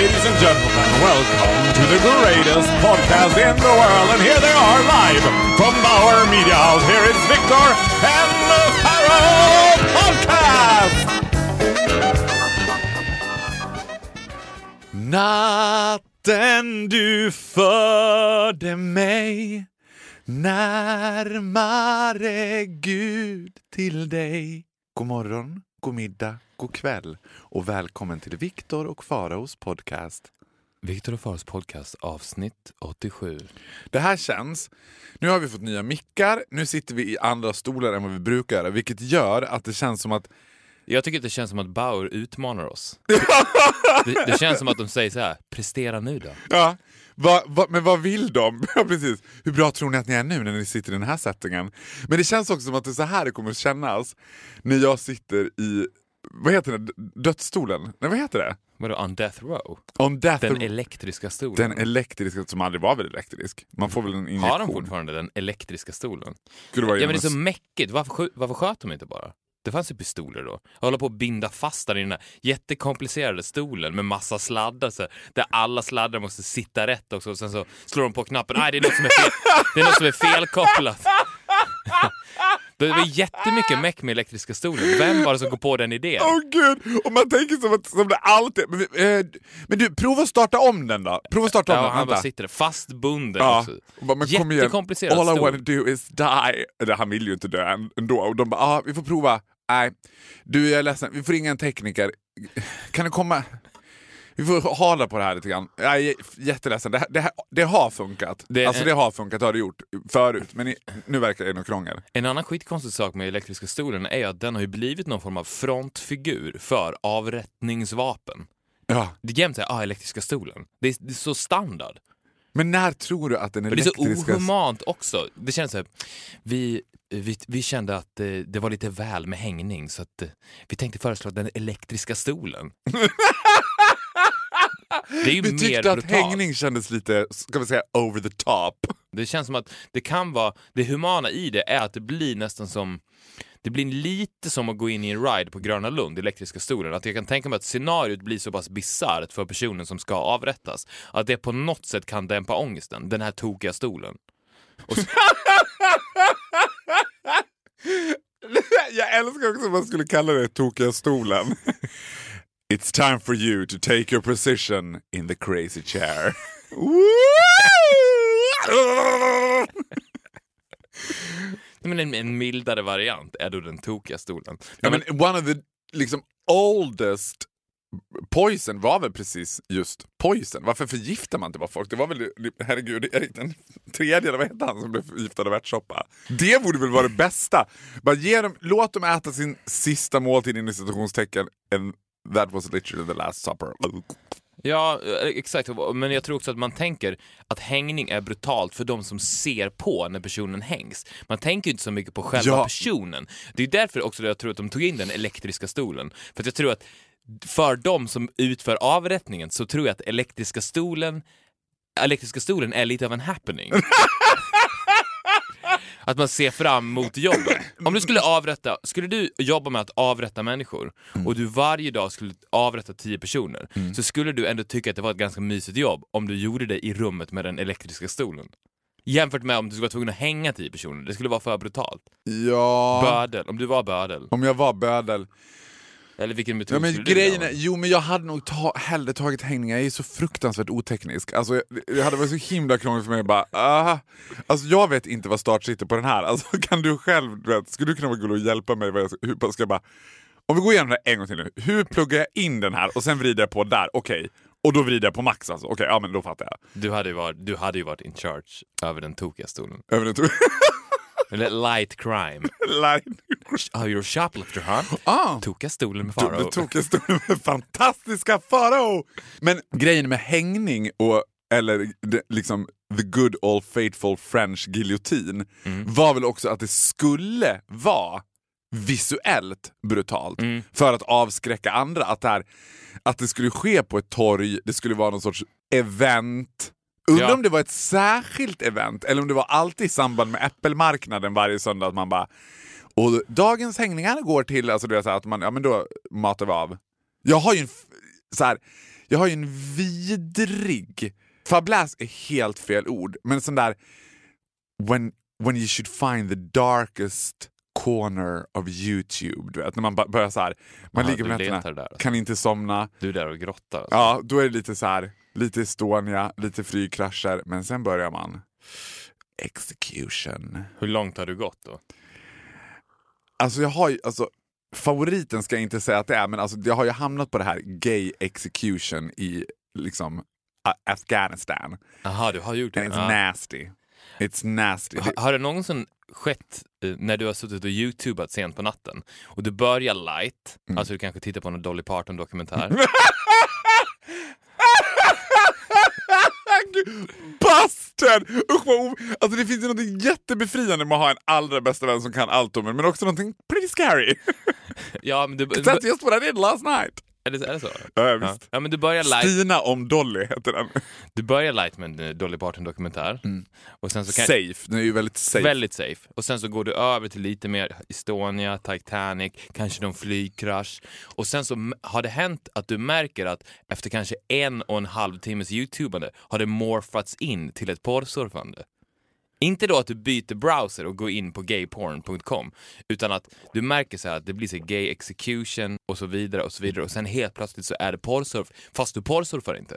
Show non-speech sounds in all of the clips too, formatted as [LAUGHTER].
Ladies and gentlemen, welcome to the greatest podcast in the world. And here they are live from Bauer Media House. Here is Victor and the Pharaoh Podcast! Natten du förde mig närmare Gud till dig. God morgon, god middag, god kväll och välkommen till Viktor och Faraos podcast. Viktor och Faros podcast avsnitt 87. Det här känns... Nu har vi fått nya mickar, nu sitter vi i andra stolar än vad vi brukar göra vilket gör att det känns som att Jag tycker att det känns som att Bauer utmanar oss. [LAUGHS] det, det känns som att de säger så här, prestera nu då. Ja, va, va, men vad vill de? [LAUGHS] Ja, precis. Hur bra tror ni att ni är nu när ni sitter i den här settingen? Men det känns också som att det är så här det kommer kännas när jag sitter i, vad heter det, dödsstolen? Nej vad heter det? Vadå, on death row? On death Den elektriska stolen. den elektriska, som aldrig var väl elektrisk. Man får väl en injektion. Har de fortfarande den elektriska stolen? Ja men det är så mäckigt, varför, varför sköt de inte bara? Det fanns ju pistoler då. Jag håller på att binda fast den i den här jättekomplicerade stolen med massa sladdar så där alla sladdar måste sitta rätt också och sen så slår de på knappen. Nej, det är något som är, fel. det är något som är felkopplat. Det var jättemycket meck med elektriska stolen. Vem var det som kom på den idén? Åh gud! Och man tänker som, att, som det alltid... Men, eh, men du, prova att starta om den då. Prova att starta om Ja, den. han bara sitter fastbunden Ja. bara, men. Jättekomplicerad All I stol. wanna do is die. Eller, han vill ju inte dö än- ändå. Och de bara, ah, vi får prova. Nej, du jag är ledsen, vi får ringa en tekniker. Kan du komma? Vi får hala på det här lite grann. Jag är jätteledsen, det, här- det, här- det har funkat. Det- alltså det har funkat, det har det gjort förut. Men i, nu verkar det något krångel. En annan skitkonstig sak med elektriska stolen är att den har ju blivit någon form av frontfigur för avrättningsvapen. Ja. Det är jämt såhär, ah, elektriska stolen. Det är, det är så standard. Men när tror du att den Och det är så elektriska... ohumant också. Det känns såhär, vi, vi, vi kände att eh, det var lite väl med hängning så att eh, vi tänkte föreslå den elektriska stolen. [LAUGHS] det är ju vi tyckte att brutalt. hängning kändes lite, ska vi säga, over the top. Det känns som att det kan vara, det humana i det är att det blir nästan som det blir lite som att gå in i en ride på Gröna Lund, elektriska stolen. Att jag kan tänka mig att scenariot blir så pass bisarrt för personen som ska avrättas. Att det på något sätt kan dämpa ångesten, den här tokiga stolen. [LAUGHS] Jag älskar också att man skulle kalla det tokiga stolen. [LAUGHS] It's time for you to take your position in the crazy chair. [LAUGHS] Men en, en mildare variant är då den tokiga stolen. ja, men one of the liksom, oldest Poison var väl precis just poison? Varför förgiftar man inte bara folk? Det var väl, herregud, Erik den tredje, eller vad hette han som blev förgiftad av ärtsoppa? Det borde väl vara det bästa? Bara dem, låt dem äta sin sista måltid inom citationstecken and that was literally the last supper. Ja, eh, exakt. Men jag tror också att man tänker att hängning är brutalt för de som ser på när personen hängs. Man tänker inte så mycket på själva Ja. personen. Det är därför också jag tror att de tog in den elektriska stolen. För jag tror att för de som utför avrättningen så tror jag att elektriska stolen elektriska stolen är lite av en happening. [LAUGHS] Att man ser fram emot jobbet. [CLEARS THROAT] Om du skulle avrätta, skulle du jobba med att avrätta människor och du varje dag skulle avrätta tio personer så skulle du ändå tycka att det var ett ganska mysigt jobb om du gjorde det i rummet med den elektriska stolen. Jämfört med om du skulle vara tvungen att hänga tio personer, det skulle vara för brutalt. Ja, Bödel, om du var bödel. om jag var bödel. Eller vilken metod Ja, men skulle du grejen vilja är, jo men jag hade nog ta, hellre tagit hängningar, jag är så fruktansvärt oteknisk. Alltså, jag, det hade varit så himla krångligt för mig bara, ah, alltså jag vet inte vad start sitter på den här. Alltså, [LAUGHS] kan du själv, du vet, skulle du kunna gå och hjälpa mig? Vad jag, hur ska jag bara, om vi går igenom det en gång till nu. Hur pluggar jag in den här och sen vrider jag på där? Okej. Och då vrider jag på max alltså. Okej, ja men då fattar jag. Du hade, ju varit, du hade ju varit in charge över den tokiga stolen. Över den to- [LAUGHS] Eller light crime. line. Oh, you're shoplifter, huh? Ah. Tokiga stolen med Farao. du tog en stund med fantastiska Farao! Men grejen med hängning och eller liksom the good old faithful French giljotin Mm. var väl också att det skulle vara visuellt brutalt Mm. för att avskräcka andra. Att det, här, att det skulle ske på ett torg, det skulle vara någon sorts event. Undrar Ja. om det var ett särskilt event eller om det var alltid i samband med Äppelmarknaden varje söndag att man bara och dagens hängningar går till, alltså du vet, så att man, ja men då matar vi av. Jag har ju en, så här, jag har ju en vidrig, fabläs är helt fel ord, men sån där when, when you should find the darkest corner of YouTube. Du vet, när man börjar så här, man Ja, ligger på nätterna, där, alltså. kan inte somna. Du är där och grottar. Alltså. Ja, då är det lite så här, lite Estonia, lite flygkrascher, men sen börjar man execution. Hur långt har du gått då? Alltså jag har ju, alltså, favoriten ska jag inte säga att det är, men alltså, jag har ju hamnat på det här gay execution i liksom Afghanistan. Jaha, du har gjort det? And it's Ja. nasty. It's nasty. Ha- Har det någonsin skett eh, när du har suttit och youtubat sent på natten och du börjar light, Mm. alltså du kanske tittar på någon Dolly Parton-dokumentär. [LAUGHS] [LAUGHS] Busted! Usch vad alltså det finns ju något jättebefriande med att ha en allra bästa vän som kan allt om en, men också någonting pretty scary. ja, men du, [LAUGHS] That's just what I did last night. Är, det, är det så? Ja, visst. ja, men du börjar light, Stina om Dolly heter den. du börjar light med en eh, Dolly Parton-dokumentär. Och sen så kan, Safe, den är ju väldigt safe. Väldigt safe. Och sen så går du över till lite mer Estonia, Titanic, kanske någon flygkrasch. Och sen så har det hänt att du märker att efter kanske en och en halv timmes youtubande har det morfats in till ett porrsurfande. Inte då att du byter browser och går in på gayporn.com utan att du märker så att det blir så gay execution och så vidare och så vidare och sen helt plötsligt så är det porrsurf fast du porrsurfar inte.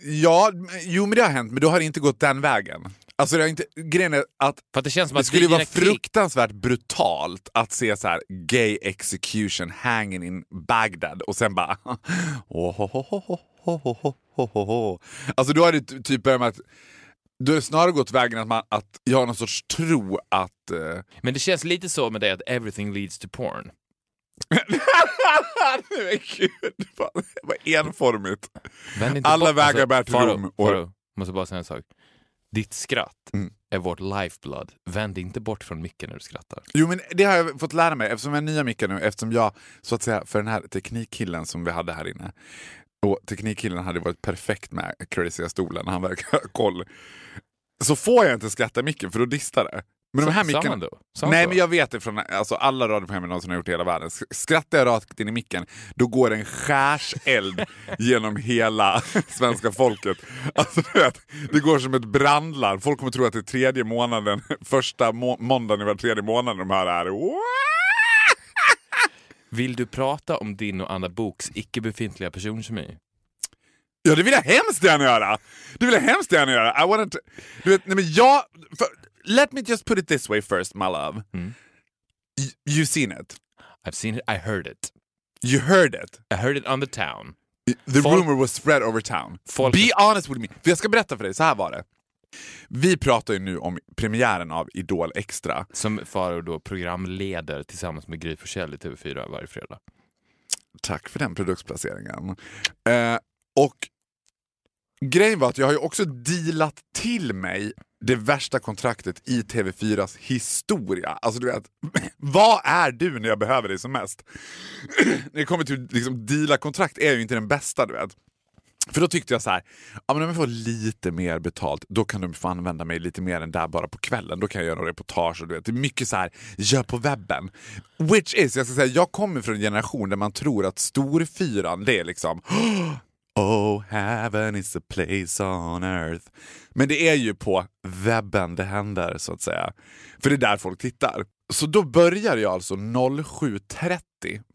Ja, jo men det har hänt men du har inte gått den vägen. Alltså det, har inte, grejen är att, För att det, känns som det att skulle vara fruktansvärt krig. brutalt att se så här, gay execution hanging in Bagdad och sen bara... Oh, oh, oh, oh, oh, oh, oh, oh. Alltså då har det typ börjat med att du har snarare gått vägen att, man, att jag har någon sorts tro att... eh, Men det känns lite så med dig att everything leads to porn. [LAUGHS] Men gud, vad enformigt. Alla bort- vägar bär till Faro, Rom och- Faro, måste bara säga en sak. Ditt skratt Mm. är vårt lifeblood. Vänd inte bort från micken när du skrattar. Jo men det har jag fått lära mig eftersom jag är nya mickar nu, eftersom jag så att säga för den här teknikkillen som vi hade här inne. Och teknikkillen hade varit perfekt med crazyga stolen, han verkar ha koll. Så får jag inte skratta micken för då distar det. Men de här mickarna... Nej men jag vet det från alltså, alla radioprogram jag någonsin har gjort i hela världen. Sk- Skrattar jag rakt in i micken, då går en skärseld [LAUGHS] genom hela svenska folket. Alltså, vet, det går som ett brandlarm. Folk kommer tro att det är tredje månaden, [LAUGHS] första må måndagen i var tredje månad de här är. Vill du prata om din och Anna Boks icke befintliga personkemi? Ja det vill jag hemskt gärna göra! Det vill jag hemskt gärna göra. I wanna du vet, nej, men jag, för, let me just put it this way first my love. Mm. Y- you seen it. I've seen it, I heard it. You heard it. I heard it on the town. The Folk- rumor was spread over town. Folk- Be honest with me. För jag ska berätta för dig, så här var det. Vi pratar ju nu om premiären av Idol Extra. Som Faro då programleder tillsammans med Gry Forssell i TV4 varje fredag. Tack för den produktplaceringen. Eh, och grejen var att jag har ju också dealat till mig det värsta kontraktet i TV4s historia. Alltså du vet, [CLEARS THROAT] vad är du när jag behöver dig som mest? [CLEARS THROAT] när det kommer till liksom, deala kontrakt är ju inte den bästa du vet. För då tyckte jag så här, ja, men om jag får lite mer betalt, då kan de få använda mig lite mer än där bara på kvällen. Då kan jag göra reportage och du vet, det är mycket så här, gör på webben. Which is, jag ska säga, jag kommer från en generation där man tror att storfyran, det är liksom Oh, heaven is a place on earth. Men det är ju på webben det händer så att säga. För det är där folk tittar. Så då börjar jag alltså 07.30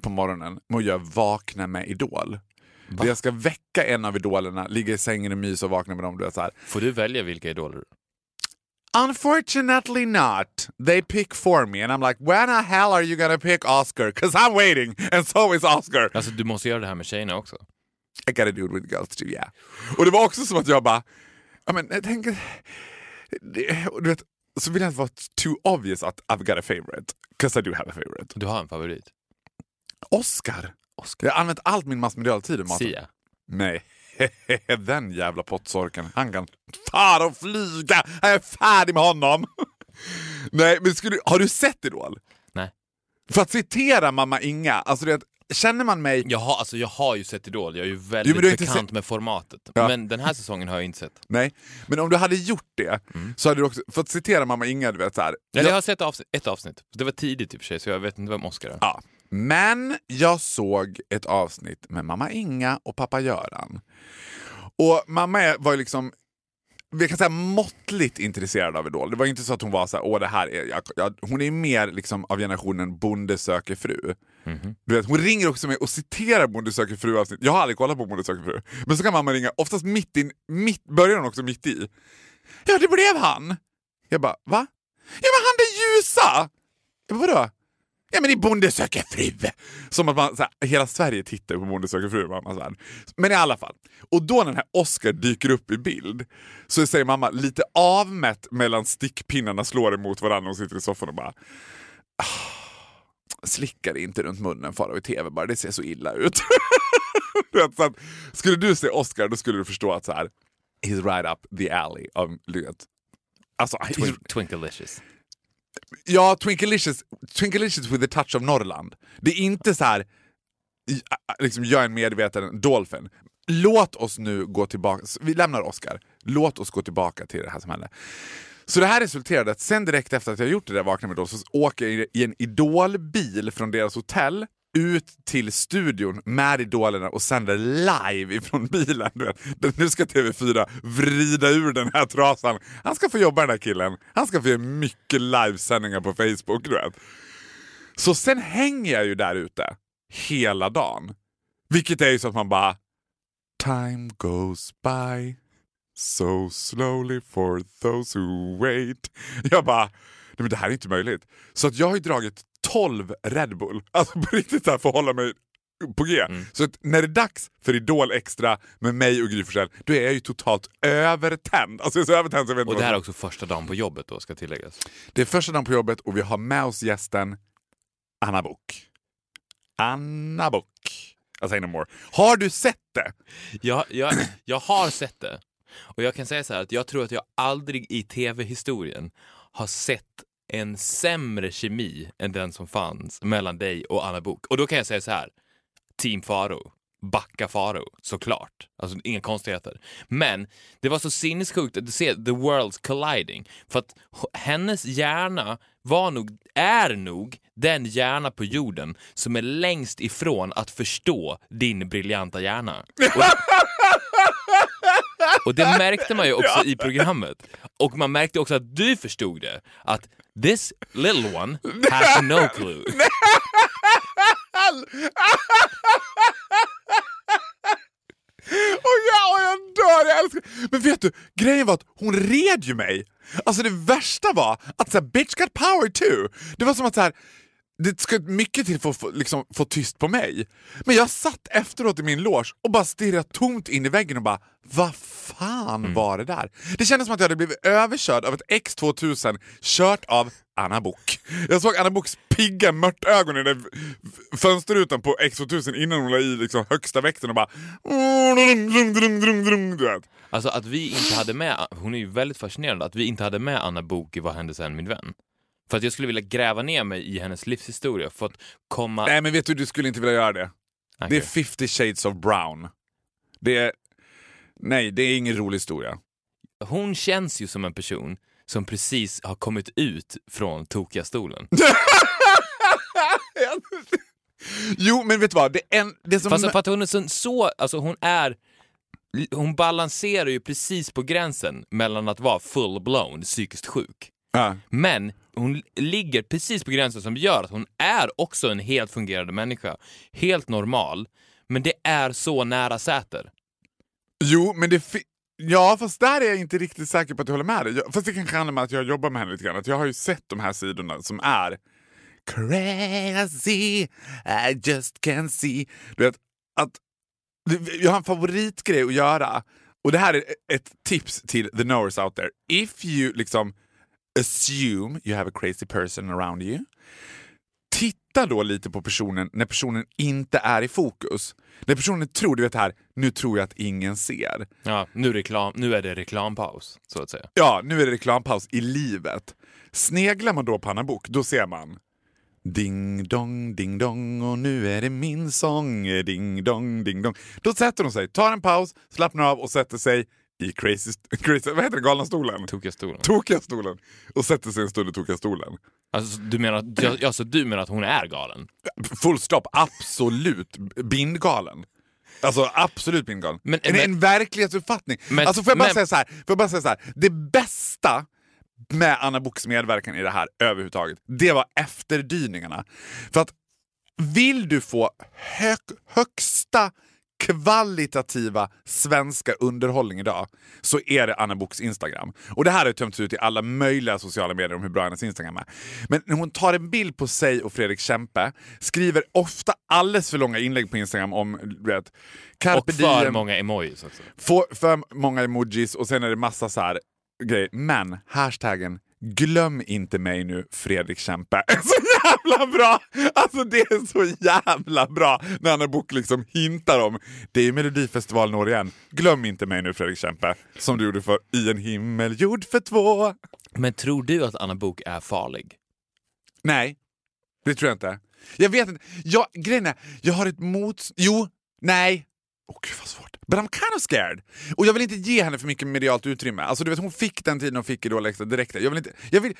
på morgonen med att göra Vakna med Idol. Där jag ska väcka en av idolerna, ligga i sängen och mysa och vakna med dem. Du vet, så här. Får du välja vilka idoler? Unfortunately not. They pick for me and I'm like, when the hell are you gonna pick Oscar? Cause I'm waiting and so is Oscar. Alltså du måste göra det här med tjejerna också. I gotta do it with girls too, yeah. Och det var också som att jag bara, ja men jag tänker, du vet, så vill jag inte vara too obvious att I've got a favorite. Cause I do have a favorite. Du har en favorit. Oscar. Oscar. Jag har använt allt min massmediala tid i maten. Sia. Nej. [LAUGHS] Den jävla pottsorken, han kan fara och flyga. Jag är färdig med honom. [LAUGHS] Nej, men skulle, har du sett Idol? Nej. För att citera mamma Inga, alltså det, känner man mig... Jag har, alltså, jag har ju sett Idol, jag är ju Jo, väldigt inte bekant med formatet. Ja. Men den här säsongen har jag inte sett. Nej, men om du hade gjort det Mm. så hade du också, för att citera mamma Inga, du vet så här. Eller jag har sett avsnitt, ett avsnitt. Det var tidigt i och för sig, så jag vet inte vem Oscar är. Ja. Men jag såg ett avsnitt med mamma Inga och pappa Göran. Och mamma var ju liksom vi kan säga måttligt intresserad av Idol. Det var inte så att hon var så här, åh det här är... Jag, jag, hon är mer liksom av generationen Bonde söker fru. Du vet, hon ringer också mig och citerar Bonde söker fru avsnitt. Jag har aldrig kollat på Bonde söker fru. Men så kan mamma ringa, oftast mitt i, mitt, börjar hon också mitt i. Ja, det blev han! Jag bara, va? Ja men han det ljusa! Jag bara, vadå? Ja men i Bonde söker fru! Som att man, så här, hela Sverige tittar på Bonde söker fru. Mammas värld. Men i alla fall. Och då när den här Oscar dyker upp i bild så säger mamma lite avmätt mellan stickpinnarna slår emot varandra och sitter i soffan och bara ah, slickar Slicka dig inte runt munnen fara i tv bara, det ser så illa ut. [LAUGHS] Du vet, så att, skulle du se Oscar då skulle du förstå att så här, he's right up the alley. of, alltså, he's- Twinkalicious. Ja, Twinkelicious, Twinkelicious with a touch of Norrland. Det är inte så här, liksom, jag är en medveten dolphin. Låt oss nu gå tillbaka, vi lämnar Oscar. Låt oss gå tillbaka till det här som hände. Så det här resulterade att sen direkt efter att jag gjort det där Vakna med Idol så åker jag i en Idolbil från deras hotell ut till studion med idolerna och sänder live ifrån bilen. Nu ska TV4 vrida ur den här trasan. Han ska få jobba den här killen. Han ska få göra mycket livesändningar på Facebook. Du vet. Så sen hänger jag ju där ute hela dagen. Vilket är ju så att man bara... Time goes by so slowly for those who wait. Jag bara, nej men det här är inte möjligt. Så att jag har ju dragit 12 Red Bull, alltså på riktigt så här för att hålla mig på G. Så att när det är dags för Idol Extra med mig och Gry Forssell, då är jag ju totalt övertänd. Alltså jag är så övertänd så jag vet Och det här är också första dagen på jobbet då, ska tilläggas. det är första dagen på jobbet och vi har med oss gästen Anna Book. Anna Book. I'll say no more. Har du sett det? Jag, jag, [CLEARS THROAT] jag har sett det. Och jag kan säga så här att jag tror att jag aldrig i tv-historien har sett en sämre kemi än den som fanns mellan dig och Anna Bok. Och då kan jag säga så här. Team Faro. Backa Faro, såklart. Alltså inga konstigheter. Men det var så sinnessjukt att se the worlds colliding. För att hennes hjärna var nog, är nog den hjärna på jorden som är längst ifrån att förstå din briljanta hjärna. Och, och det märkte man ju också [LAUGHS] i programmet. Och man märkte också att du förstod det. Att this little one has no clue. Och jag, och jag dör, jag älskar Men vet du, grejen var att hon red ju mig. Alltså det värsta var att så här, bitch got power too. Det var som att så här, det ska mycket till för att få, liksom, få tyst på mig. Men jag satt efteråt i min loge och bara stirrade tomt in i väggen och bara vad fan var det där? Det kändes som att jag hade blivit överkörd av ett X2000 kört av Anna Bok. Jag såg Anna Boks pigga mörtögon i den fönsterrutan på X2000 innan hon la i liksom högsta växeln och bara... Alltså att vi inte hade med, hon är ju väldigt fascinerande, att vi inte hade med Anna Bok i Vad hände sen min vän? För att jag skulle vilja gräva ner mig i hennes livshistoria för att komma... Nej men vet du, du skulle inte vilja göra det. Det Okej. är 50 shades of brown. Det är... Nej, det är ingen rolig historia. Hon känns ju som en person som precis har kommit ut från tokiga stolen. [LAUGHS] Jo, men vet du vad? Det, är en, det som... Fast för att hon är så, så alltså hon är hon balanserar ju precis på gränsen mellan att vara full-blown psykiskt sjuk. Ja. Men hon ligger precis på gränsen som gör att hon är också en helt fungerande människa. Helt normal. Men det är så nära Säter. Jo, men det... Ja, fast där är jag inte riktigt säker på att jag håller med dig. Jag- Fast det kanske handlar om att jag jobbar med henne lite grann. Att jag har ju sett de här sidorna som är crazy, I just can't see. Du vet, att jag har en favoritgrej att göra. Och det här är ett tips till the knowers out there. If you liksom assume you have a crazy person around you, titta då lite på personen när personen inte är i fokus. När personen tror, du vet här, nu tror jag att ingen ser. Ja, nu, reklam, nu är det reklampaus, så att säga. Ja, nu är det reklampaus i livet. Sneglar man då på Anna Bok då ser man Ding dong, ding dong och nu är det min sång. Ding dong, ding dong. Då sätter hon sig, tar en paus, slappnar av och sätter sig i crazy, [LAUGHS] crazy vad heter det, galna stolen? Tokiga stolen. Tokiga stolen. Och sätter sig en stund i tokiga stolen. Alltså, du menar, ja, ja, så du menar att hon är galen? Full stopp, absolut bindgalen. Alltså absolut bindgalen. Men- en, men- en verklighetsuppfattning. Men- alltså får jag bara men- säga så här, får jag bara säga så här. det bästa med Anna Boks medverkan i det här överhuvudtaget, det var efterdyningarna. För att vill du få hög, högsta kvalitativa svenska underhållning idag så är det Anna Boks Instagram. Och det här har tömts ut i alla möjliga sociala medier om hur bra hennes Instagram är. Men när hon tar en bild på sig och Fredrik Kempe, skriver ofta alldeles för långa inlägg på Instagram om vet, carpe Och för diem, många emojis också. få för många emojis och sen är det massa så här grejer. Men hashtaggen Glöm inte mig nu Fredrik Kempe. [LAUGHS] Så jävla bra! Alltså det är så jävla bra när Anna Book liksom hintar om det är Melodifestivalen år igen. Glöm inte mig nu Fredrik Kempe. Som du gjorde för I en himmel gjord för två. Men tror du att Anna Bok är farlig? Nej, det tror jag inte. Jag vet inte. Jag, grejen är, jag har ett mot... Jo, nej. Åh gud vad svårt. But I'm kind of scared. Och jag vill inte ge henne för mycket medialt utrymme. Alltså du vet hon fick den tiden hon fick Idol liksom Extra direkt. Jag vill inte... Jag vill,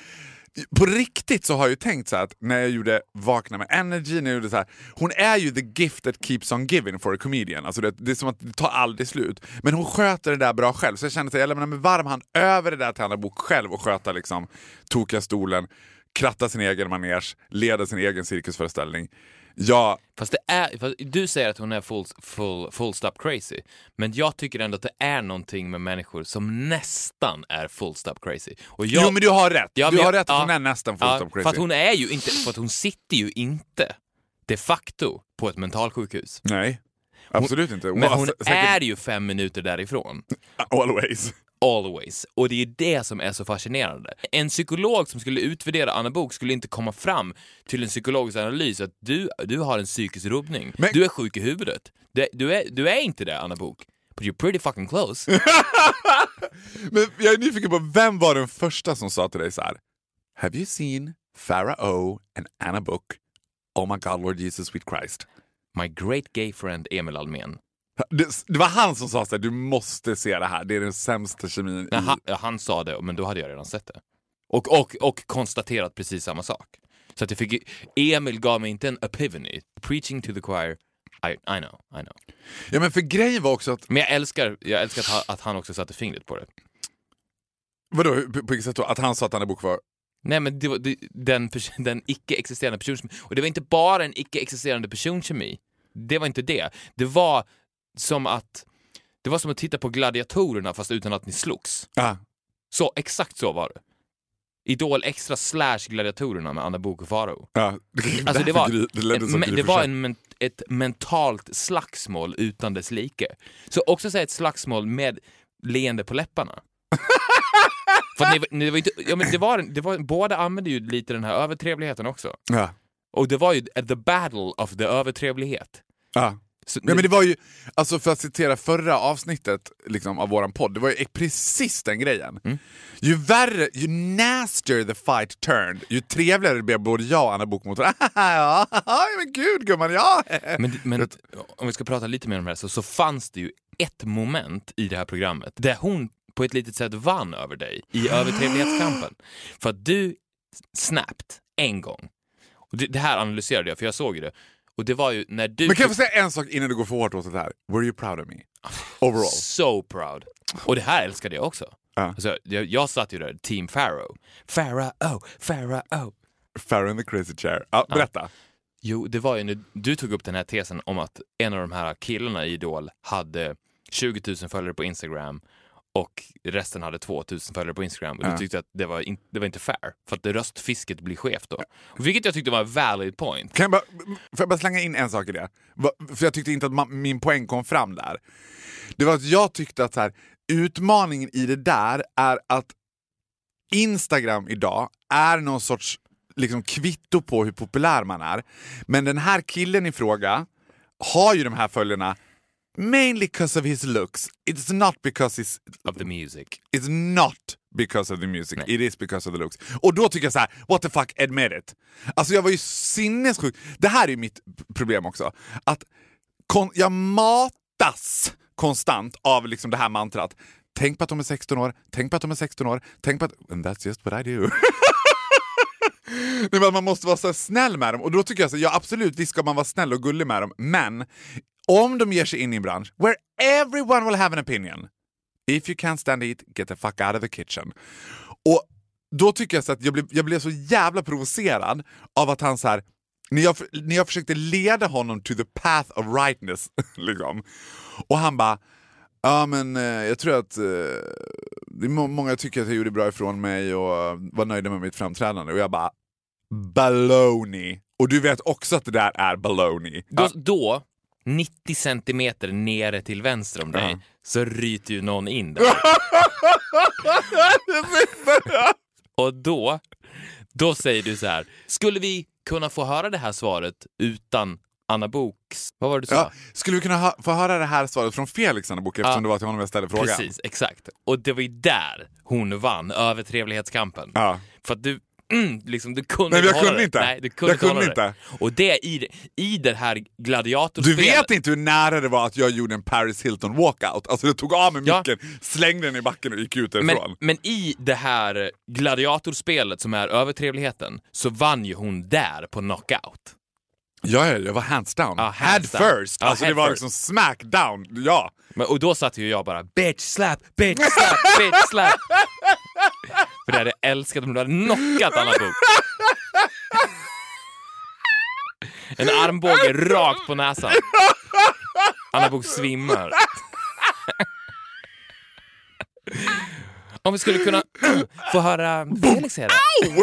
på riktigt så har jag ju tänkt så att när jag gjorde Vakna med Energy, när jag gjorde så här, hon är ju the gift that keeps on giving for a comedian. Alltså det, det är som att det tar aldrig slut. Men hon sköter det där bra själv. Så jag känner att jag lämnar med varm hand över det där till Anna Bok själv och sköta liksom tokiga stolen, kratta sin egen manege, leda sin egen cirkusföreställning. Ja, Fast det är, fast du säger att hon är full, full, full stop crazy, men jag tycker ändå att det är någonting med människor som nästan är full stop crazy. Och jag, jo men du har rätt. Ja, du har jag- rätt att ja, hon är nästan full ja, stop crazy. För att hon är ju inte, för att hon sitter ju inte de facto på ett mentalsjukhus. Nej, absolut inte. Men hon sä- säkert- är ju fem minuter därifrån. Always. Always. Och det är det som är så fascinerande. En psykolog som skulle utvärdera Anna Bok skulle inte komma fram till en psykologisk analys att du, du har en psykisk rubbning. Men- Du är sjuk i huvudet. Du, du, är, du är inte det, Anna Bok. But you're pretty fucking close. [LAUGHS] Men jag är nyfiken på, vem var den första som sa till dig så här? Have you seen Farah O and Anna Book? Oh my god, Lord Jesus, sweet Christ. My great gay friend Emil Almen. Det, det var han som sa så här, du måste se det här, det är den sämsta kemin Nej, han, ja, han sa det, men då hade jag redan sett det. Och, och, och konstaterat precis samma sak. Så att jag fick, Emil gav mig inte en epiphany. Preaching to the choir. I, I know, I know. Ja men för grejen var också att, Men jag älskar, jag älskar att, ha, att han också satte fingret på det. vadå, på, vilket sätt då? Att han sa att Anna Book var... Nej men det var, det, den, den icke-existerande personkemi. Och det var inte bara en icke-existerande personkemi. Det var inte det. Det var som att det var som att titta på gladiatorerna fast utan att ni slogs. Ah. Så, exakt så var det. Idol extra slash gladiatorerna med Anna Bok och Faro. Ja. [LAUGHS] Alltså det var, det en, det det var en, ett mentalt slagsmål utan dess like. Så också säga ett slagsmål med leende på läpparna. [LAUGHS] För ni, ni, det var inte, ja, men det var, det var, båda använde ju lite den här övertrevligheten också. Ja. Och det var ju the battle of the övertrevlighet. Ja. Så, Ja, men det var ju, alltså för att citera förra avsnittet liksom, av våran podd, det var ju precis den grejen. Mm. Ju värre, ju nastier the fight turned, ju trevligare blev både jag och Anna varandra. [LAUGHS] ja, ja, men gud gumman, ja! Men, men [LAUGHS] om vi ska prata lite mer om det här så, så fanns det ju ett moment i det här programmet där hon på ett litet sätt vann över dig i övertrevlighetskampen. För att du snapped en gång. Och det, det här analyserade jag för jag såg ju det. Och det var ju när du... Men kan jag få säga en sak innan du går för hårt åt det här? Were you proud of me? Overall. So proud. Och det här älskade jag också. Ja. Alltså, jag, jag satt ju där, team Pharaoh. Pharaoh, Pharaoh. Farrow in the crazy chair. Ja, berätta. Jo, det var ju när du tog upp den här tesen om att en av de här killarna i Idol hade 20 000 följare på Instagram och resten hade 2 000 följare på Instagram. Och Ja. du tyckte att det var, in, det var inte fair, för att röstfisket blir skevt då. Vilket jag tyckte var en valid point. Kan jag bara, får jag bara slänga in en sak i det? För jag tyckte inte att ma- min poäng kom fram där. Det var att jag tyckte att så här, utmaningen i det där är att Instagram idag är någon sorts liksom kvitto på hur populär man är. Men den här killen i fråga har ju de här följderna mainly because of his looks. It's not because he's Of the music. It's not because of the music, it is because of the looks. Och då tycker jag så här: what the fuck, admit it. Alltså jag var ju sinnessjuk. Det här är mitt problem också. Att jag matas konstant av liksom det här mantrat. Tänk på att de är 16 år, tänk på att de är 16 år, tänk på att... And that's just what I do. [LAUGHS] Nej, man måste vara så snäll med dem. Och då tycker jag så, ja absolut, visst ska man vara snäll och gullig med dem, men om de ger sig in i en bransch where everyone will have an opinion. If you can't stand it, get the fuck out of the kitchen. Och då tycker jag så att jag blev, jag blev så jävla provocerad av att han så här, när jag, när jag försökte leda honom to the path of rightness, [LAUGHS] liksom. och han bara Ja men eh, jag tror att eh, många tycker att jag gjorde bra ifrån mig och eh, var nöjda med mitt framträdande och jag bara baloney. Och du vet också att det där är baloney. Då, då 90 centimeter nere till vänster om dig, så ryter ju någon in där. [LAUGHS] Och då, då säger du så här, skulle vi kunna få höra det här svaret utan Anna Boks... Vad var det du sa? Ja, skulle vi kunna ha, få höra det här svaret från Felix Anna Book eftersom Ja. det var till honom jag ställde frågan? Precis, exakt. Och det var ju där hon vann över trevlighetskampen. Ja. För att du, mm, [CLEARS THROAT] liksom, du kunde Nej, men jag kunde det. inte. Nej, du kunde Jag kunde hålla det. inte. Och det i, i det här Du gladiatorspelet. vet inte hur nära det var att jag gjorde en Paris Hilton walkout? Alltså jag tog av mig Ja. micken, slängde den i backen och gick ut men, därifrån. men i det här gladiatorspelet som är övertrevligheten så vann ju hon där på knockout. Ja, ja, jag var hands down. Head hands down. first. Ja, alltså head det var first. liksom smackdown. Ja. Men, och då satt ju jag bara bitch slap, bitch slap, bitch slap. [LAUGHS] För det hade jag älskat om du hade knockat Anna Book. En armbåge rakt på näsan. Anna Book svimmar. Om vi skulle kunna [CLEARS THROAT] få höra Felix säga det.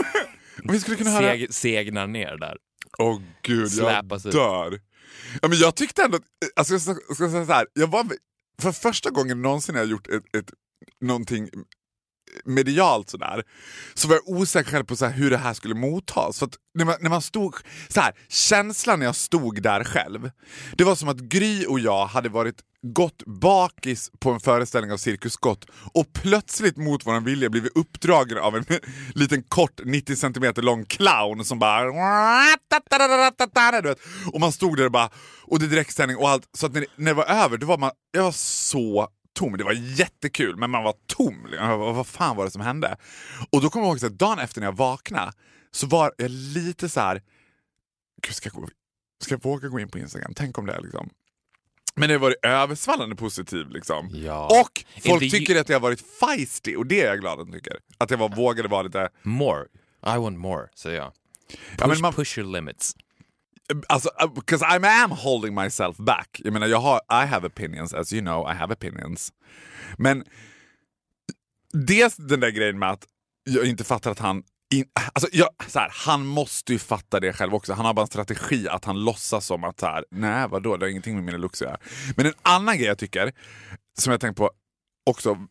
Om vi skulle kunna höra... Seg, segnar ner där. Åh gud, Släpas jag ut. dör. Ja, men jag tyckte ändå, alltså, jag ska, ska säga så här, jag var, för första gången någonsin jag gjort ett, ett, någonting medialt sådär, så var jag osäker själv på så här, hur det här skulle mottas. För att när, man, när man stod, så här, känslan när jag stod där själv, det var som att Gry och jag hade varit gått bakis på en föreställning av Cirkus Scott och plötsligt mot vår vilja blivit uppdragen av en [LAUGHS] liten kort 90 cm lång clown som bara... Och man stod där och bara... Och det är direktsändning och allt. Så att när, det- när det var över, då var man... Jag var så tom. Det var jättekul, men man var tom. bara, Vad fan var det som hände? Och då kommer jag ihåg att dagen efter när jag vaknade så var jag lite så här... Gud, ska jag, gå, ska jag våga gå in på Instagram? Tänk om det är liksom... Men det har varit översvallande positiv liksom. Ja. Och folk ju- tycker att jag har varit feisty och det är jag glad att de tycker. Att jag var, vågade vara lite... More. I want more, säger jag. Push, Ja, men man- push your limits. Alltså, uh, because I am holding myself back. Jag menar, jag har, I have opinions, as you know, I have opinions. Men dels den där grejen med att jag inte fattar att han... In, alltså, jag, så här, han måste ju fatta det själv också. Han har bara en strategi att han låtsas som att så här, nej vadå, det har ingenting med mina looks att göra. Men en annan grej jag tycker, som jag tänkt på också,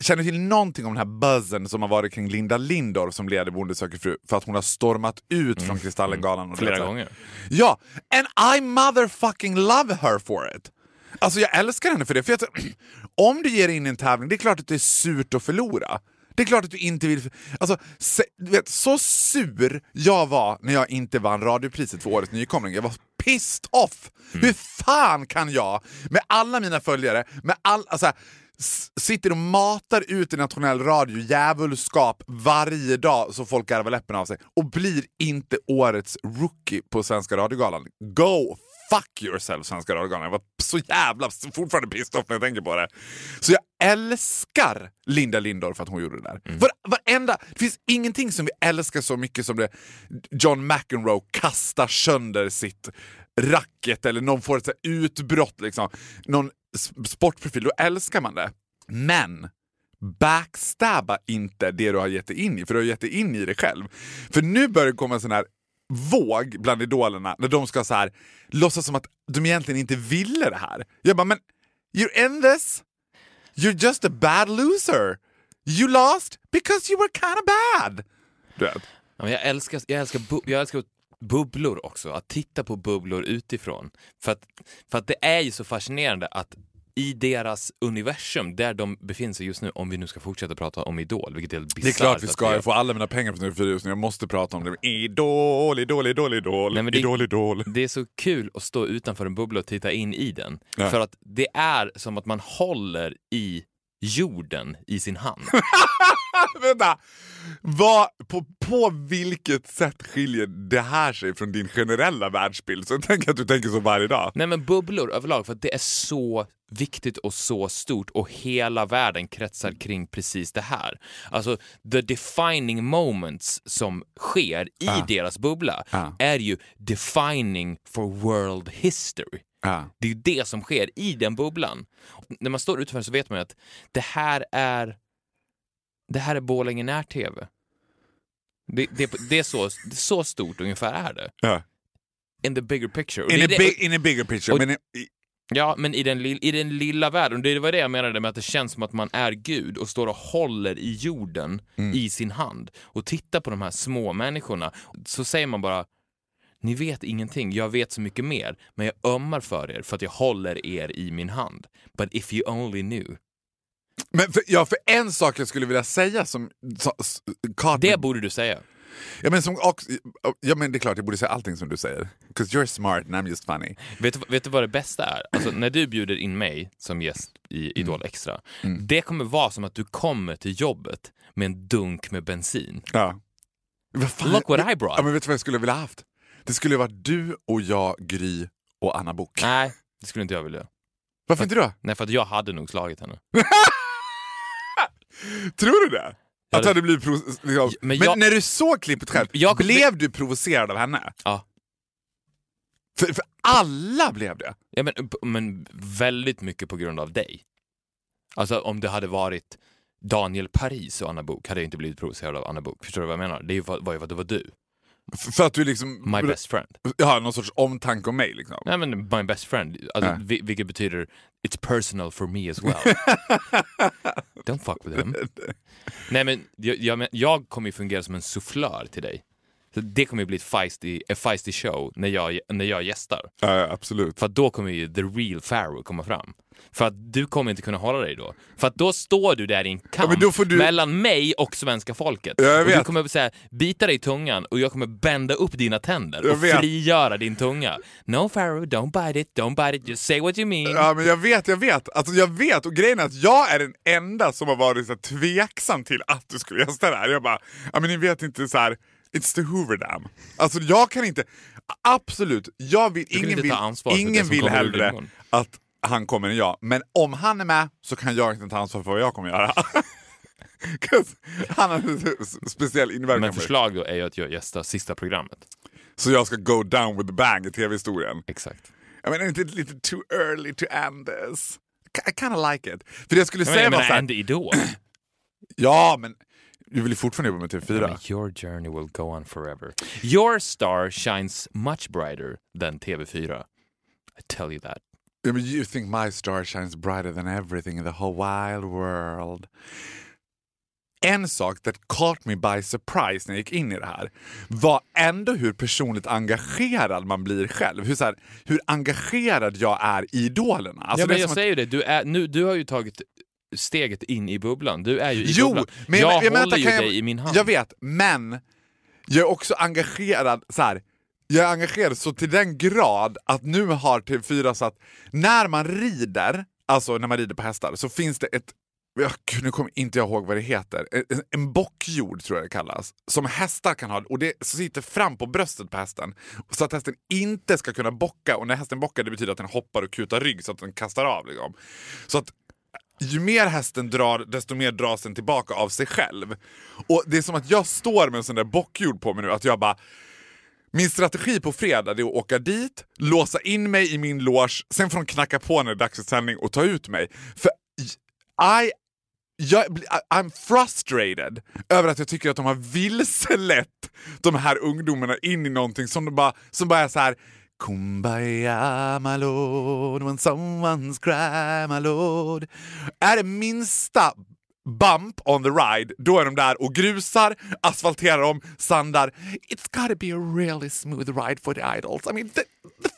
Känner du till någonting om den här buzzen som har varit kring Linda Lindorff som leder Bonde söker fru för att hon har stormat ut från Kristallengalan? och Flera gånger. Ja, and I motherfucking love her for it. Alltså jag älskar henne för det. För jag, [CLEARS THROAT] om du ger in i en tävling, det är klart att det är surt att förlora. Det är klart att du inte vill... Alltså, se, du vet, så sur jag var när jag inte vann radiopriset för årets nykomling. Jag var pissed off! Hur fan kan jag, med alla mina följare, med all... Alltså, sitter och matar ut i nationell radio djävulskap varje dag så folk garvar läppen av sig och blir inte årets rookie på Svenska radiogalan. Go fuck yourself Svenska radiogalan. Jag var så jävla fortfarande pissed off när jag tänker på det. Så jag älskar Linda Lindorff för att hon gjorde det där. Var, varenda, det finns ingenting som vi älskar så mycket som det John McEnroe kastar sönder sitt racket eller någon får ett utbrott, liksom. någon sportprofil, då älskar man det. Men backstabba inte det du har gett dig in i, för du har gett dig in i det själv. För nu börjar det komma en sån här våg bland idolerna när de ska så här låtsas som att de egentligen inte ville det här. Jag bara, men you're in this? You're just a bad loser. You lost because you were kind of bad. Du vet. Ja, men jag, älskar, jag, älskar jag älskar bubblor också, att titta på bubblor utifrån. För att, för att det är ju så fascinerande att i deras universum, där de befinner sig just nu, om vi nu ska fortsätta prata om Idol, vilket är Det är klart vi ska, jag får alla mina pengar från TV4 just nu, jag måste prata om det. Idol, idol, idol, idol, Nej, det- idol, idol. Det är så kul att stå utanför en bubbla och titta in i den. Ja. För att det är som att man håller i jorden i sin hand. [LAUGHS] [LAUGHS] Vänta! Vad, på, på vilket sätt skiljer det här sig från din generella världsbild? Så jag tänker att du tänker så varje dag. Nej men bubblor överlag, för att det är så viktigt och så stort och hela världen kretsar kring precis det här. Alltså, the defining moments som sker i deras bubbla Ah. är ju defining for world history. Ja. Det är ju det som sker i den bubblan. När man står utanför så vet man att det här är det här är Borlänge när-tv. Det, det, det, är så, så stort ungefär är det. Ja. In the bigger picture. In, det a big, in a bigger picture. och- men i, Ja, men i den, lill- i den lilla världen. Det var det jag menade med att det känns som att man är Gud och står och håller i jorden i sin hand och tittar på de här små människorna. Så säger man bara ni vet ingenting, jag vet så mycket mer, men jag ömmar för er för att jag håller er i min hand. But if you only knew. Men för, ja, för en sak jag skulle vilja säga som... Så, me- Det borde du säga. ja, men som också, ja, men det är klart, jag borde säga allting som du säger. 'Cause you're smart and I'm just funny. Vet du, vet du vad det bästa är? Alltså, när du bjuder in mig som gäst i Idol Extra, det kommer vara som att du kommer till jobbet med en dunk med bensin. Ja. Look what I brought. Ja, men vet du vad jag skulle vilja haft? Det skulle vara du och jag, Gry och Anna Bok. Nej, det skulle inte jag vilja. Varför inte då? Nej, för att jag hade nog slagit henne. [LAUGHS] Tror du det? Att det- hade blivit liksom. Men Men, jag- när du såg klippet själv, Jag- blev du provocerad av henne? Ja. För, för alla blev det. Ja, men, men väldigt mycket på grund av dig. Alltså om det hade varit Daniel Paris och Anna Bok hade jag inte blivit provocerad av Anna Bok. Förstår du vad jag menar? Det var ju för att det var du. För att du liksom... My best friend. Ja, någon sorts omtanke om mig liksom. Nej men my best friend. Alltså, vi- Vilket betyder it's personal for me as well. [LAUGHS] Don't fuck with him. Nej men jag, jag, jag kommer ju fungera som en sufflör till dig. Så det kommer ju bli ett feisty, a feisty show när jag, när jag gästar. Ja, absolut. För då kommer ju the real Pharaoh komma fram. För att du kommer inte kunna hålla dig då. För att då står du där i en kamp får du- mellan mig och svenska folket. Ja, och du kommer säga, bita dig i tungan och jag kommer bända upp dina tänder Jag och vet. frigöra din tunga. No Pharaoh, don't bite it, don't bite it, just say what you mean. Ja, men jag vet, jag vet. Alltså, jag vet, och grejen är att jag är den enda som har varit så här tveksam till att du skulle gästa det här. Jag bara, ja men ni vet inte så här. It's the Hoover Dam. Alltså jag kan inte, absolut, jag vill, ingen vill, ingen vill hellre att han kommer än jag. Men om han är med så kan jag inte ta ansvar för vad jag kommer göra. [LAUGHS] han har en speciell inverkan Men förslag då är ju att jag gästar sista programmet. Så jag ska go down with the bang i tv-historien. Exakt. Jag menar, är inte lite too early to end this? I kind of like it. För det jag skulle Men säga jag var menar, såhär, Andy Idol. [CLEARS THROAT] ja men du vill ju fortfarande jobba med TV4. Men Your journey will go on forever. Your star shines much brighter than TV4. I tell you that. Ja, men you think my star shines brighter than everything in the whole wild world. En sak that caught me by surprise när jag gick in i det här var ändå hur personligt engagerad man blir själv. Hur, så här, hur engagerad jag är i idolerna. Alltså, ja, men jag att- säger ju det, du, är, nu, du har ju tagit steget in i bubblan. Du är ju i Jo, bubblan. men jag, men- men håller vänta, ju jag- dig i min hand. Jag vet, men jag är också engagerad så här. Jag är engagerad så till den grad att nu har TV4 så att när man rider, alltså när man rider på hästar, så finns det ett gud, nu kommer inte jag ihåg vad det heter. En, en bockjord tror jag det kallas. Som hästar kan ha. Och det sitter fram på bröstet på hästen. Så att hästen inte ska kunna bocka. Och när hästen bockar det betyder att den hoppar och kutar rygg så att den kastar av. Liksom. Så att ju mer hästen drar, desto mer dras den tillbaka av sig själv. Och det är som att jag står med en sån där bockjord på mig nu, att jag bara min strategi på fredag är att åka dit, låsa in mig i min loge, sen får de knacka på när det är dags för sändning och ta ut mig. För I, jag, I'm frustrated över att jag tycker att de har vilselett de här ungdomarna in i någonting som, de bara, som bara är så här Kumbaya my lord when someone's cry my lord. Är det minsta bump on the ride, då är de där och grusar, asfalterar om, sandar. It's gotta be a really smooth ride for the idols. I mean, the, the,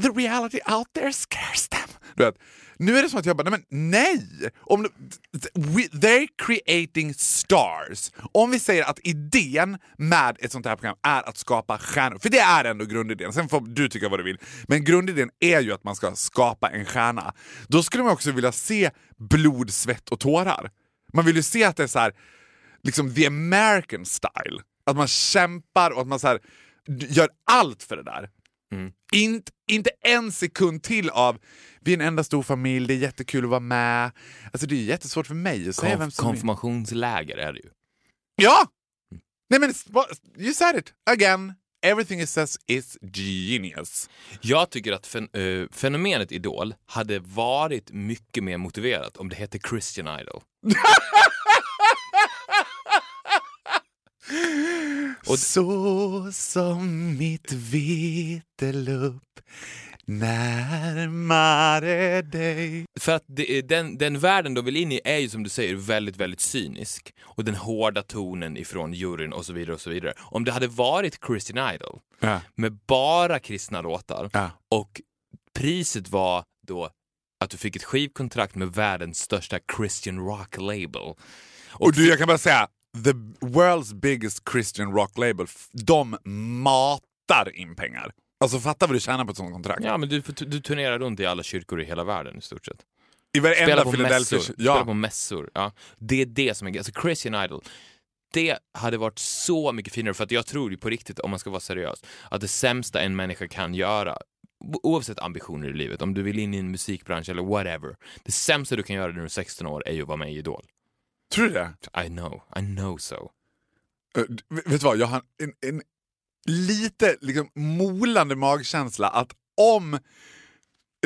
the reality out there scares them. Du vet, nu är det som att jag bara, nej men nej! Om, we, they're creating stars. Om vi säger att idén med ett sånt här program är att skapa stjärnor, för det är ändå grundidén, sen får du tycka vad du vill, men grundidén är ju att man ska skapa en stjärna. Då skulle man också vilja se blod, svett och tårar. Man vill ju se att det är så här, liksom the American style. Att man kämpar och att man så här, gör allt för det där. Inte, inte en sekund till av vi är en enda stor familj, det är jättekul att vara med. Alltså det är jättesvårt för mig att säga vem Konf- som är... konfirmationsläger är det ju. Ja! Nej men you said it again. Everything it says is genius. Jag tycker att fen eh, fenomenet Idol hade varit mycket mer motiverat om det hette Christian Idol. [LAUGHS] Och så som mitt vetelupp närmare dig. För att det, den, den världen de vill in i är ju som du säger väldigt, väldigt cynisk. Och den hårda tonen ifrån juryn och så vidare och så vidare. Om det hade varit Christian Idol Ja. med bara kristna låtar Ja. och priset var då att du fick ett skivkontrakt med världens största Christian rock label. Och du, jag kan bara säga, the world's biggest Christian rock label, de matar in pengar. Alltså fatta vad du tjänar på ett sånt kontrakt. Ja, men du, du turnerar runt i alla kyrkor i hela världen i stort sett. I varenda Spela på Philadelphia... mässor. Spela Ja. på mässor. Ja. Det är det som är Alltså Christian Idol. Det hade varit så mycket finare, för att jag tror ju på riktigt, om man ska vara seriös, att det sämsta en människa kan göra, oavsett ambitioner i livet, om du vill in i en musikbransch eller whatever, det sämsta du kan göra när du är 16 år är ju att vara med i Idol. Tror du det? I know, I know so. Uh, vet du vad, jag har en, en lite liksom molande magkänsla att om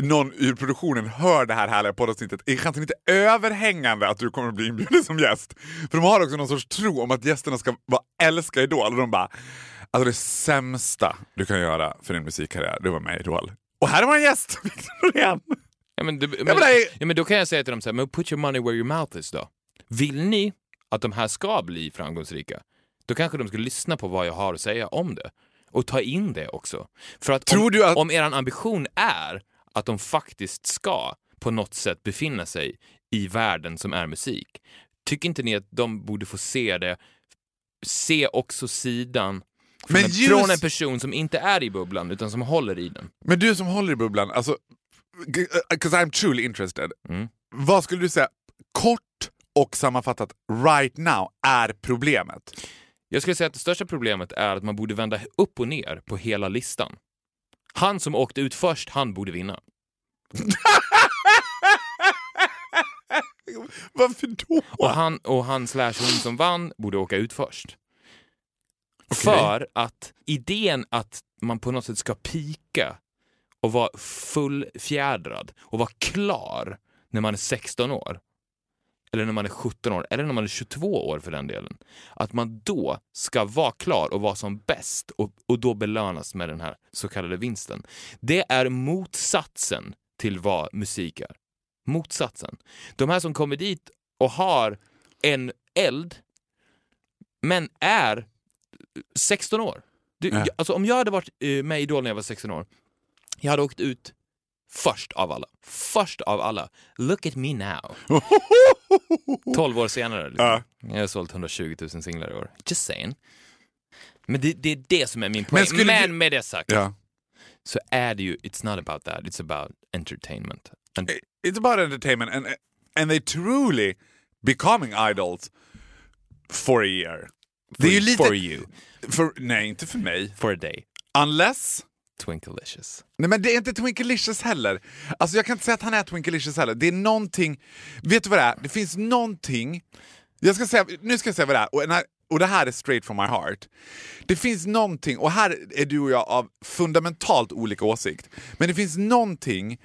någon ur produktionen hör det här härliga poddavsnittet är chansen inte överhängande att du kommer att bli inbjuden som gäst. För de har också någon sorts tro om att gästerna ska vara älska Idol och de bara Alltså det sämsta du kan göra för din musikkarriär, det var med i Idol. Och här man en gäst! [LAUGHS] Victor Norén. Ja, men, du, men, ja, men då kan jag säga till dem så här, men put your money where your mouth is då. Vill ni att de här ska bli framgångsrika, då kanske de ska lyssna på vad jag har att säga om det. Och ta in det också. För att Tror om, du att- om er ambition är att de faktiskt ska på något sätt befinna sig i världen som är musik, tycker inte ni att de borde få se det, se också sidan från, Men en, just- från en person som inte är i bubblan utan som håller i den? Men du som håller i bubblan, alltså, because I'm truly interested. Mm. Vad skulle du säga, kort och sammanfattat, right now, är problemet? Jag skulle säga att det största problemet är att man borde vända upp och ner på hela listan. Han som åkte ut först, han borde vinna. [LAUGHS] Varför då? Och han, och han slash hon som vann borde åka ut först. För att idén att man på något sätt ska pika och vara fullfjädrad och vara klar när man är 16 år eller när man är 17 år, eller när man är 22 år för den delen. Att man då ska vara klar och vara som bäst och, och då belönas med den här så kallade vinsten. Det är motsatsen till vad musik är. Motsatsen. De här som kommer dit och har en eld, men är 16 år. Du, Ja. alltså, om jag hade varit eh, med i Idol när jag var 16 år, jag hade åkt ut först av alla. Först av alla. Look at me now. [LAUGHS] 12 år senare. Liksom. Ja. Jag har sålt 120 000 singlar i år. Just saying. Men det, det är det som är min poäng. Men Men du- med det sagt Ja. så är det ju, it's not about that, it's about entertainment. And, It's about entertainment and, and they truly becoming idols for a year. Det är ju lite... For you. För, nej, inte för mig. For a day. Unless... Twinklicious. Nej men det är inte Twinkelicious heller. Alltså jag kan inte säga att han är Twinkelicious heller. Det är någonting... Vet du vad det är? Det finns någonting... Jag ska säga, nu ska jag säga vad det är. Och, den här, och det här är straight from my heart. Det finns någonting, och här är du och jag av fundamentalt olika åsikt. Men det finns någonting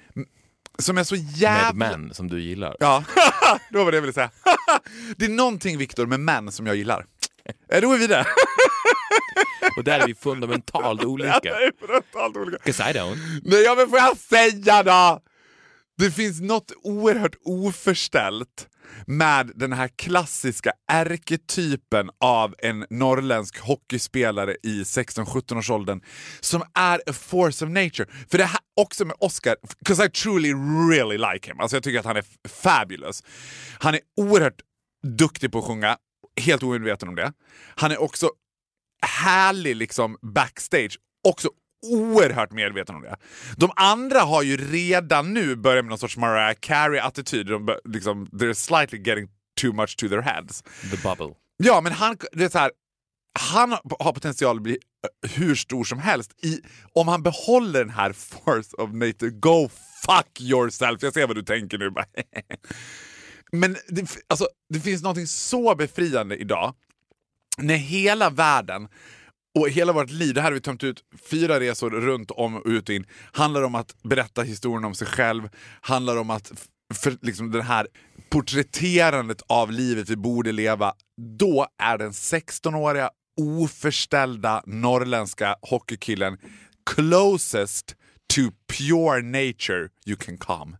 som är så Med jävla... män som du gillar. Ja, [LAUGHS] det var vad jag ville säga. [LAUGHS] det är någonting Viktor med män som jag gillar. Är då är vi där. [LAUGHS] [LAUGHS] Och där är vi fundamentalt olika. Det är fundamentalt olika. 'Cause I don't. Nej, ja, men får jag säga då? Det finns något oerhört oförställt med den här klassiska ärketypen av en norrländsk hockeyspelare i 16-17 års åldern som är a force of nature. För det här också med Oscar, because I truly really like him. Alltså jag tycker att han är fabulous. Han är oerhört duktig på att sjunga, helt omedveten om det. Han är också härlig liksom backstage, också oerhört medveten om det. De andra har ju redan nu börjat med någon sorts Mariah Carey-attityd. De liksom, they're slightly getting too much to their heads. The bubble. Ja, men han, det är så här, han har potential att bli eh, hur stor som helst. I, om han behåller den här force of nature, go fuck yourself. Jag ser vad du tänker nu. [LAUGHS] men det, alltså, det finns något så befriande idag när hela världen och hela vårt liv, det här har vi tömt ut fyra resor runt om och ut och in, handlar om att berätta historien om sig själv, handlar om att för, liksom det här porträtterandet av livet vi borde leva. Då är den 16-åriga oförställda norrländska hockeykillen closest to pure nature you can come.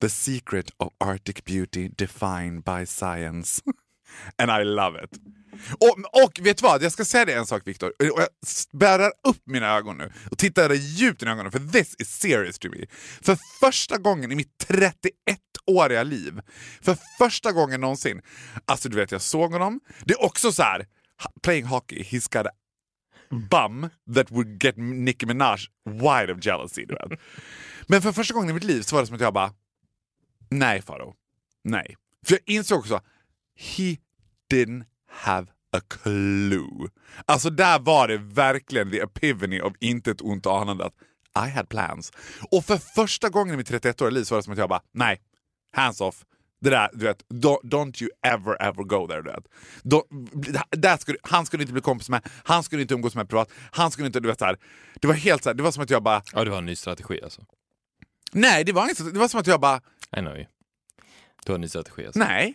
The secret of Arctic beauty defined by science. [LAUGHS] And I love it. Och, och vet du vad, jag ska säga dig en sak Viktor. Jag spärrar upp mina ögon nu och tittar dig djupt i ögonen för this is serious to me. För första gången i mitt 31-åriga liv, för första gången någonsin, alltså du vet jag såg honom. Det är också så här, playing hockey, he's got a bum that would get Nicki Minaj wide of jealousy. Du vet. Men för första gången i mitt liv så var det som att jag bara, nej Faro, nej. För jag insåg också, he didn't have a clue. Alltså där var det verkligen the epiphany of inte ett ont anande att I had plans. Och för första gången i mitt 31-åriga liv så var det som att jag bara, nej, hands off. Det där, du vet, don't, don't you ever ever go there. Du vet. Då, där skulle, han skulle inte bli kompis med, han skulle inte umgås med privat, han skulle inte, du vet så här. Det var helt så här, det var som att jag bara, Ja, du har en ny strategi alltså. nej det var inte det var som att jag bara, I know you. Du har en ny strategi alltså. nej.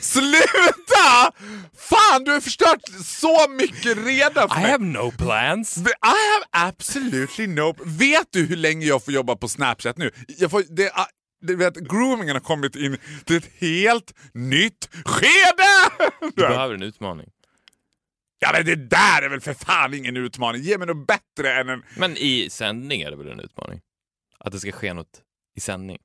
Sluta! Fan, du har förstört så mycket redan för I mig. have no plans! I have absolutely no... Vet du hur länge jag får jobba på Snapchat nu? Jag får, det, du vet, groomingen har kommit in till ett helt nytt skede! Du behöver en utmaning. Ja men det där är väl för fan ingen utmaning. Ge mig något bättre än en... Men i sändning är det väl en utmaning? Att det ska ske något i sändning.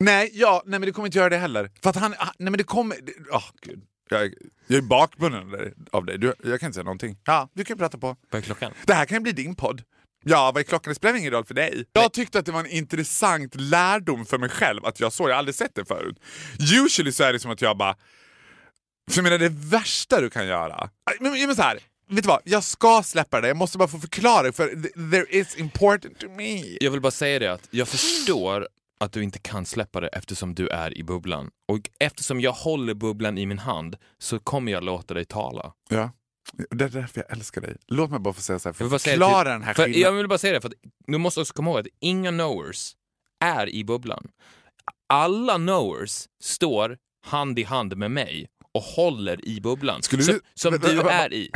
Nej, ja, nej men det kommer inte göra det heller. För att han... ah, Nej men det kommer... Åh oh, gud. Jag, är- jag är bakbunden av dig-. Du, jag kan inte säga någonting. Ja, du kan prata på. Vad är klockan? Det här kan ju bli din podd. Ja, vad är klockan? Det spelar ingen roll för dig. Jag tyckte att det var en intressant lärdom för mig själv att jag såg, jag har aldrig sett det förut. Usually så är det som att jag bara... För jag menar det värsta du kan göra... Men, men så här, vet du vad? Jag ska släppa det, jag måste bara få förklara det, för th- there is important to me. Jag vill bara säga det att jag förstår att du inte kan släppa det eftersom du är i bubblan. Och eftersom jag håller bubblan i min hand så kommer jag låta dig tala. Ja. Det är därför jag älskar dig. Låt mig bara få säga så här, Jag för förklara till- den här för skillnaden. Jag vill bara säga det, för att du måste också komma ihåg att inga knowers är i bubblan. Alla knowers står hand i hand med mig och håller i bubblan. Skulle som, du- som vänta, du är i.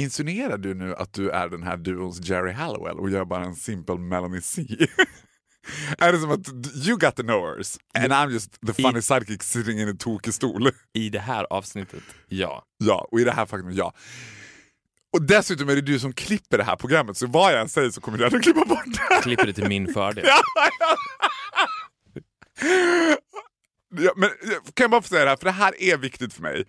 Insinuerar du nu att du är den här duons Jerry Hallowell och gör bara en simpel Melanie C? [LAUGHS] [LAUGHS] är det som att you got the knowers and I'm just the funny sidekick sitting in en tokig stol? [LAUGHS] I det här avsnittet, ja. ja, och i det här faktumet ja. Och dessutom är det du som klipper det här programmet så vad jag än säger så kommer du ändå klippa bort det. Klipper det till min fördel. [LAUGHS] Ja, men kan jag bara få säga det här, för det här är viktigt för mig.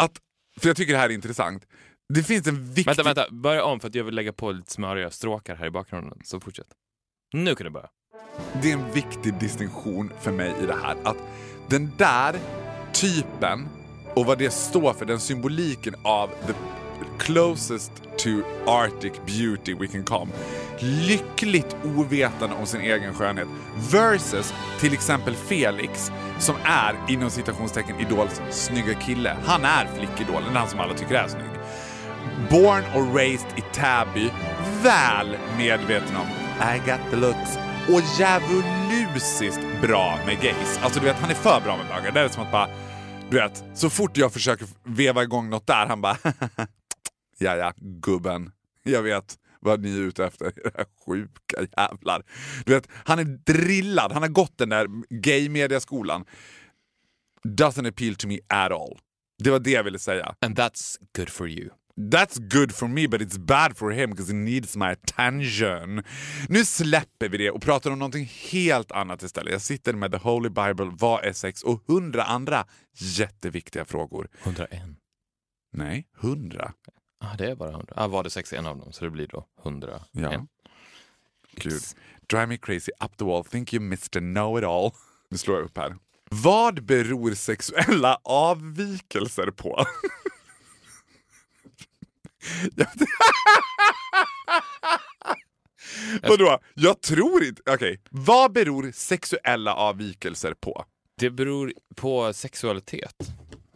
Att, för jag tycker det här är intressant. Det finns en viktig... Vänta, vänta. Börja om för att jag vill lägga på lite smöriga stråkar här i bakgrunden. Så fortsätt. Nu kan du börja det är en viktig distinktion för mig i det här. Att den där typen och vad det står för, den symboliken av the closest to Arctic beauty we can come. Lyckligt ovetande om sin egen skönhet. Versus till exempel Felix som är inom citationstecken Idols snygga kille. Han är flickidolen, han som alla tycker är snygg. Born och raised i Täby, väl medveten om I got the looks och djävulusiskt bra med gays. Alltså du vet, han är för bra med bögar. Det är som att bara, du vet, så fort jag försöker veva igång något där, han bara [LAUGHS] ja ja, gubben, jag vet vad ni är ute efter, era sjuka jävlar. Du vet, han är drillad, han har gått den där gay-mediaskolan. doesn't appeal to me at all. Det var det jag ville säga. And that's good for you. That's good for me but it's bad for him because he needs my attention. Nu släpper vi det och pratar om någonting helt annat istället. Jag sitter med The Holy Bible, vad är sex och hundra andra jätteviktiga frågor. 101. Nej, hundra. Ah, det är bara 100. Ah, var det 61 av dem så det blir då 100. Ja. Gud. Drive me crazy up the wall, think you a know-it-all. Nu slår jag upp här. Vad beror sexuella avvikelser på? [LAUGHS] [LAUGHS] Vadå? Jag tror inte... Okej. Vad beror sexuella avvikelser på? Det beror på sexualitet.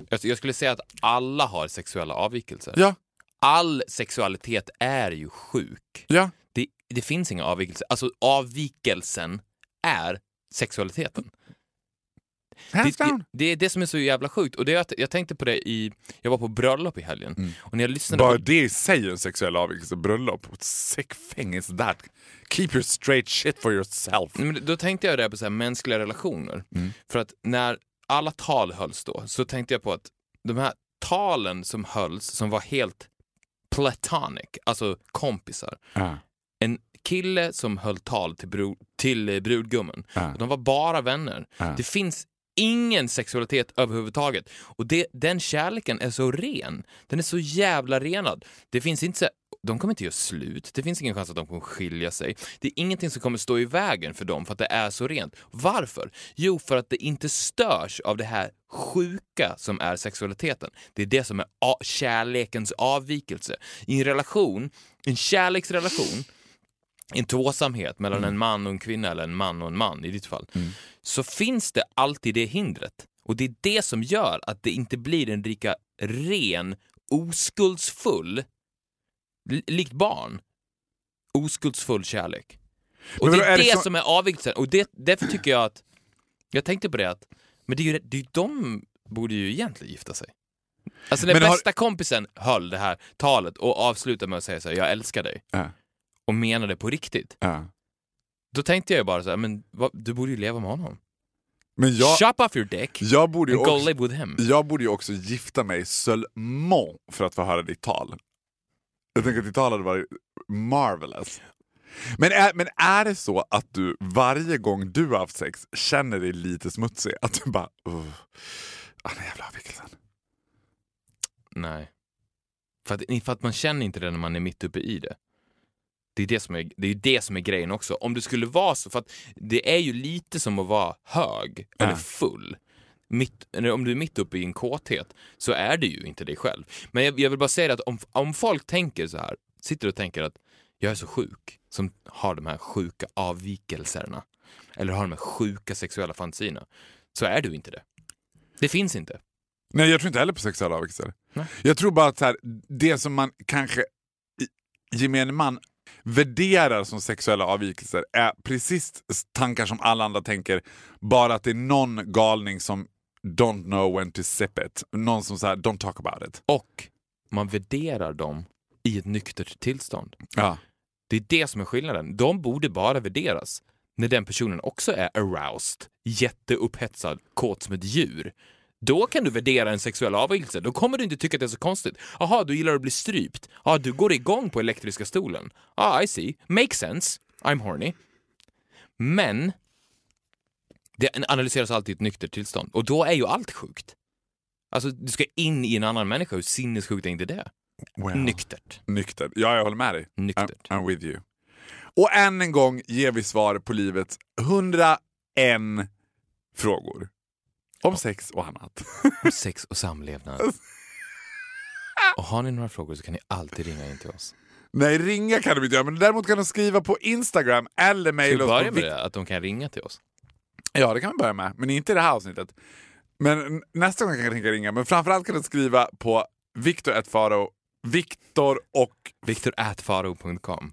Jag, jag skulle säga att alla har sexuella avvikelser. Ja. All sexualitet är ju sjuk. Ja. Det, det finns inga avvikelser. Alltså avvikelsen är sexualiteten. Hands Det, down. det, det är det som är så jävla sjukt. Och det, är att jag tänkte på det i... Jag var på bröllop i helgen. Och när jag lyssnade Bara på... det i sig är en sexuell avvikelse. Bröllop. What sick thing is that? Keep your straight shit for yourself. Men då tänkte jag det på så här mänskliga relationer. För att när alla tal hölls då så tänkte jag på att de här talen som hölls som var helt platonic, alltså kompisar. Ja. En kille som höll tal till, bro, till brudgummen. Ja. De var bara vänner. Ja. Det finns ingen sexualitet överhuvudtaget. Och det, den kärleken är så ren. Den är så jävla renad. Det finns inte så, de kommer inte göra slut. Det finns ingen chans att de kommer skilja sig. Det är ingenting som kommer stå i vägen för dem för att det är så rent. Varför? Jo, för att det inte störs av det här sjuka som är sexualiteten. Det är det som är a- kärlekens avvikelse. I en relation, en kärleksrelation, en tvåsamhet mellan en man och en kvinna eller en man och en man i ditt fall, så finns det alltid det hindret. Och det är det som gör att det inte blir en lika ren, oskuldsfull, li- likt barn, oskuldsfull kärlek. Och Men det är, är det det så- som är avvikelsen. Och det, därför tycker jag att, jag tänkte på det att, men det är ju, det är ju de borde ju egentligen gifta sig. Alltså när Men har- bästa kompisen höll det här talet och avslutade med att säga så här, jag älskar dig, Ja. Och menade på riktigt. Ja. Då tänkte jag bara så här, men vad, du borde ju leva med honom. Men jag, Shop off your dick jag, borde ju and go också, live with him. jag borde ju också gifta mig seulement för att få höra ditt tal. Jag tänker att ditt tal hade varit marvelous. Men är, men är det så att du varje gång du har haft sex känner dig lite smutsig? Att du bara... Uh, den jävla avvikelsen. Nej. För att, för att man känner inte det när man är mitt uppe i det. Det är det som är, det är det som är grejen också. Om det skulle vara så, för att det är ju lite som att vara hög eller Ja. full. Mitt, eller om du är mitt uppe i en kåthet så är det ju inte dig själv. Men jag, jag vill bara säga att om, om folk tänker så här, sitter och tänker att jag är så sjuk, som har de här sjuka avvikelserna, eller har de här sjuka sexuella fantasierna, så är du inte det. Det finns inte. Nej, jag tror inte heller på sexuella avvikelser. Nej. Jag tror bara att så här, det som man kanske i gemene man värderar som sexuella avvikelser är precis tankar som alla andra tänker, bara att det är någon galning som don't know when to sip it. Någon som säger don't talk about it. Och man värderar dem i ett nyktert tillstånd. Ja. Det är det som är skillnaden. De borde bara värderas när den personen också är aroused, jätteupphetsad, kåt som ett djur. Då kan du värdera en sexuell avvikelse. Då kommer du inte tycka att det är så konstigt. Jaha, du gillar att bli strypt. Ja, du går igång på elektriska stolen. Ja, I see. Makes sense. I'm horny. Men det analyseras alltid i ett nyktert tillstånd. Och då är ju allt sjukt. Alltså, du ska in i en annan människa. Hur sinnessjukt är inte det? Well. Nyktert. Nykter. Ja, jag håller med dig. Nyktert. I'm, I'm with you. Och än en gång ger vi svar på livets 101 frågor. Om sex och annat. om sex och samlevnad. [LAUGHS] Och har ni några frågor så kan ni alltid ringa in till oss. Nej, ringa kan de inte göra, men däremot kan de skriva på Instagram eller Ska vi mejla oss börja på med Vic- det? Att de kan ringa till oss? Ja, det kan vi börja med. Men inte i det här avsnittet. Men nästa gång kan jag tänka ringa. Men framförallt kan du skriva på Viktor Faro, Viktor och... Viktor.faro.com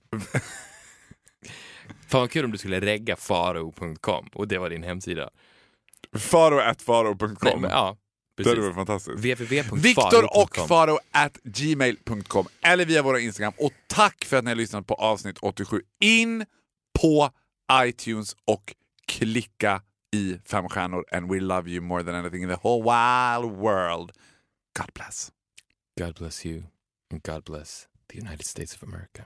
Fan vad kul om du skulle regga faro.com och det var din hemsida. Men, ja, det precis. var fantastiskt. www.faro.com Viktor och Faro at gmail.com eller via våra Instagram. Och tack för att ni har lyssnat på avsnitt 87. In på iTunes och klicka i fem stjärnor. And we love you more than anything in the whole wild world. God bless. God bless you and God bless the United States of America.